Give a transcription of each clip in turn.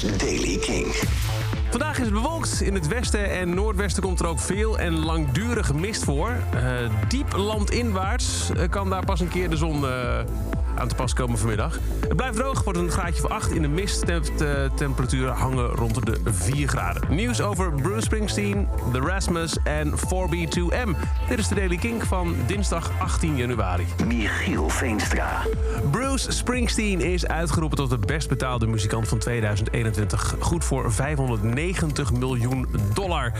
Daily King. Vandaag is het bewolkt. In het westen en noordwesten komt er ook veel en langdurige mist voor. Uh, diep landinwaarts uh, kan daar pas een keer de zon uh, aan te pas komen vanmiddag. Het blijft droog, wordt een graadje van 8 in de mist. De temperaturen hangen rond de 4 graden. Nieuws over Bruce Springsteen, The Rasmus en 4B2M. Dit is de Daily Kink van dinsdag 18 januari. Michiel Veenstra. Bruce Springsteen is uitgeroepen tot de best betaalde muzikant van 2021. Goed voor 590 miljoen dollar.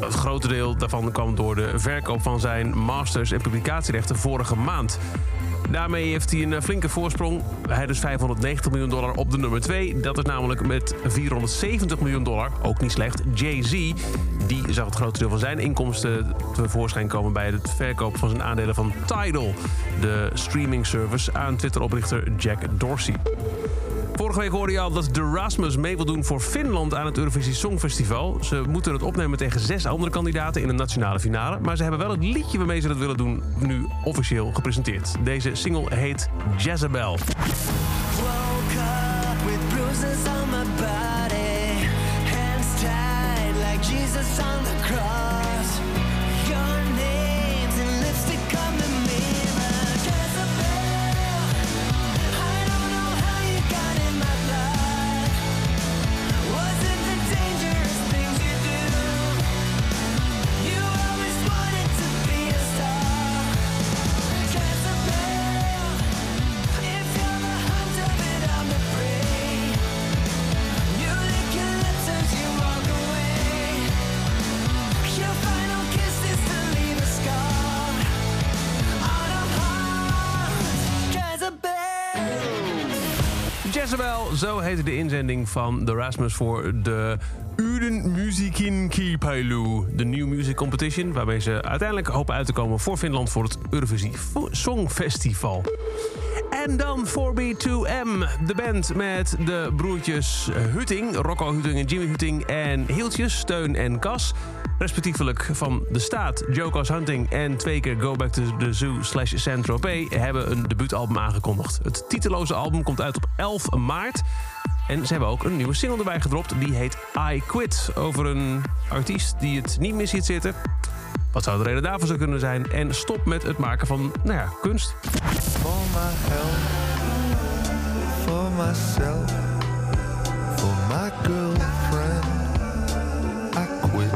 Het grote deel daarvan kwam door de verkoop van zijn masters- en publicatierechten vorige maand. Daarmee heeft hij een flinke voorsprong. Hij dus 590 miljoen dollar op de nummer 2. Dat is namelijk met 470 miljoen dollar, ook niet slecht, Jay-Z. Die zag het grootste deel van zijn inkomsten tevoorschijn komen... bij het verkoop van zijn aandelen van Tidal, de streaming service... aan Twitter-oprichter Jack Dorsey. Vorige week hoorde je al dat de Rasmus mee wil doen voor Finland aan het Eurovisie Songfestival. Ze moeten het opnemen tegen zes andere kandidaten in een nationale finale. Maar ze hebben wel het liedje waarmee ze dat willen doen nu officieel gepresenteerd. Deze single heet Jezebel. Jezebel, zo heette de inzending van de Rasmus voor de Uden Musikin Kipailu. De New Music Competition, waarmee ze uiteindelijk hopen uit te komen voor Finland voor het Eurovisie Songfestival. En dan 4B2M, de band met de broertjes Hutting, Rocco Hutting en Jimmy Hutting en Hieltjes, Steun en Cas. Respectievelijk van de staat, Joko's Hunting en twee keer Go Back to the Zoo slash Saint-Tropez hebben een debuutalbum aangekondigd. Het titeloze album komt uit op 11 maart. En ze hebben ook een nieuwe single erbij gedropt. Die heet I Quit. Over een artiest die het niet meer ziet zitten. Wat zou de reden daarvoor zou kunnen zijn? En stop met het maken van, nou ja, kunst. For my health, for myself, for my girlfriend, I quit.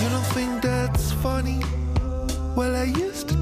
You don't think that's funny? Well, I used to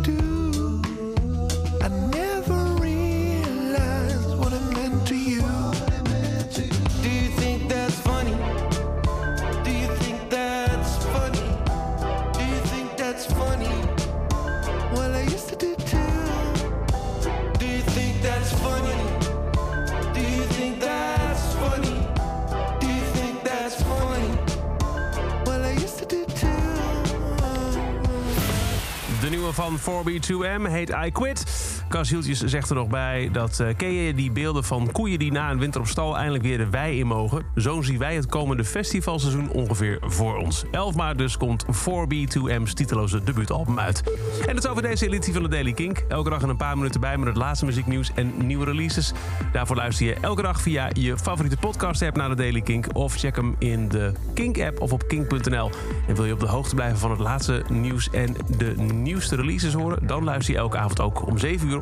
nieuwe van 4B2M heet I Quit. Cas Hieltjes zegt er nog bij dat uh, ken je die beelden van koeien die na een winter op stal eindelijk weer de wei in mogen. Zo zien wij het komende festivalseizoen ongeveer voor ons. 11 maart dus komt 4B2M's titeloze debuutalbum uit. En dat is over deze editie van de Daily Kink. Elke dag een paar minuten bij met het laatste muzieknieuws en nieuwe releases. Daarvoor luister je elke dag via je favoriete podcast app naar de Daily Kink. Of check hem in de Kink app of op kink.nl. En wil je op de hoogte blijven van het laatste nieuws en de nieuwste releases horen? Dan luister je elke avond ook om 7 uur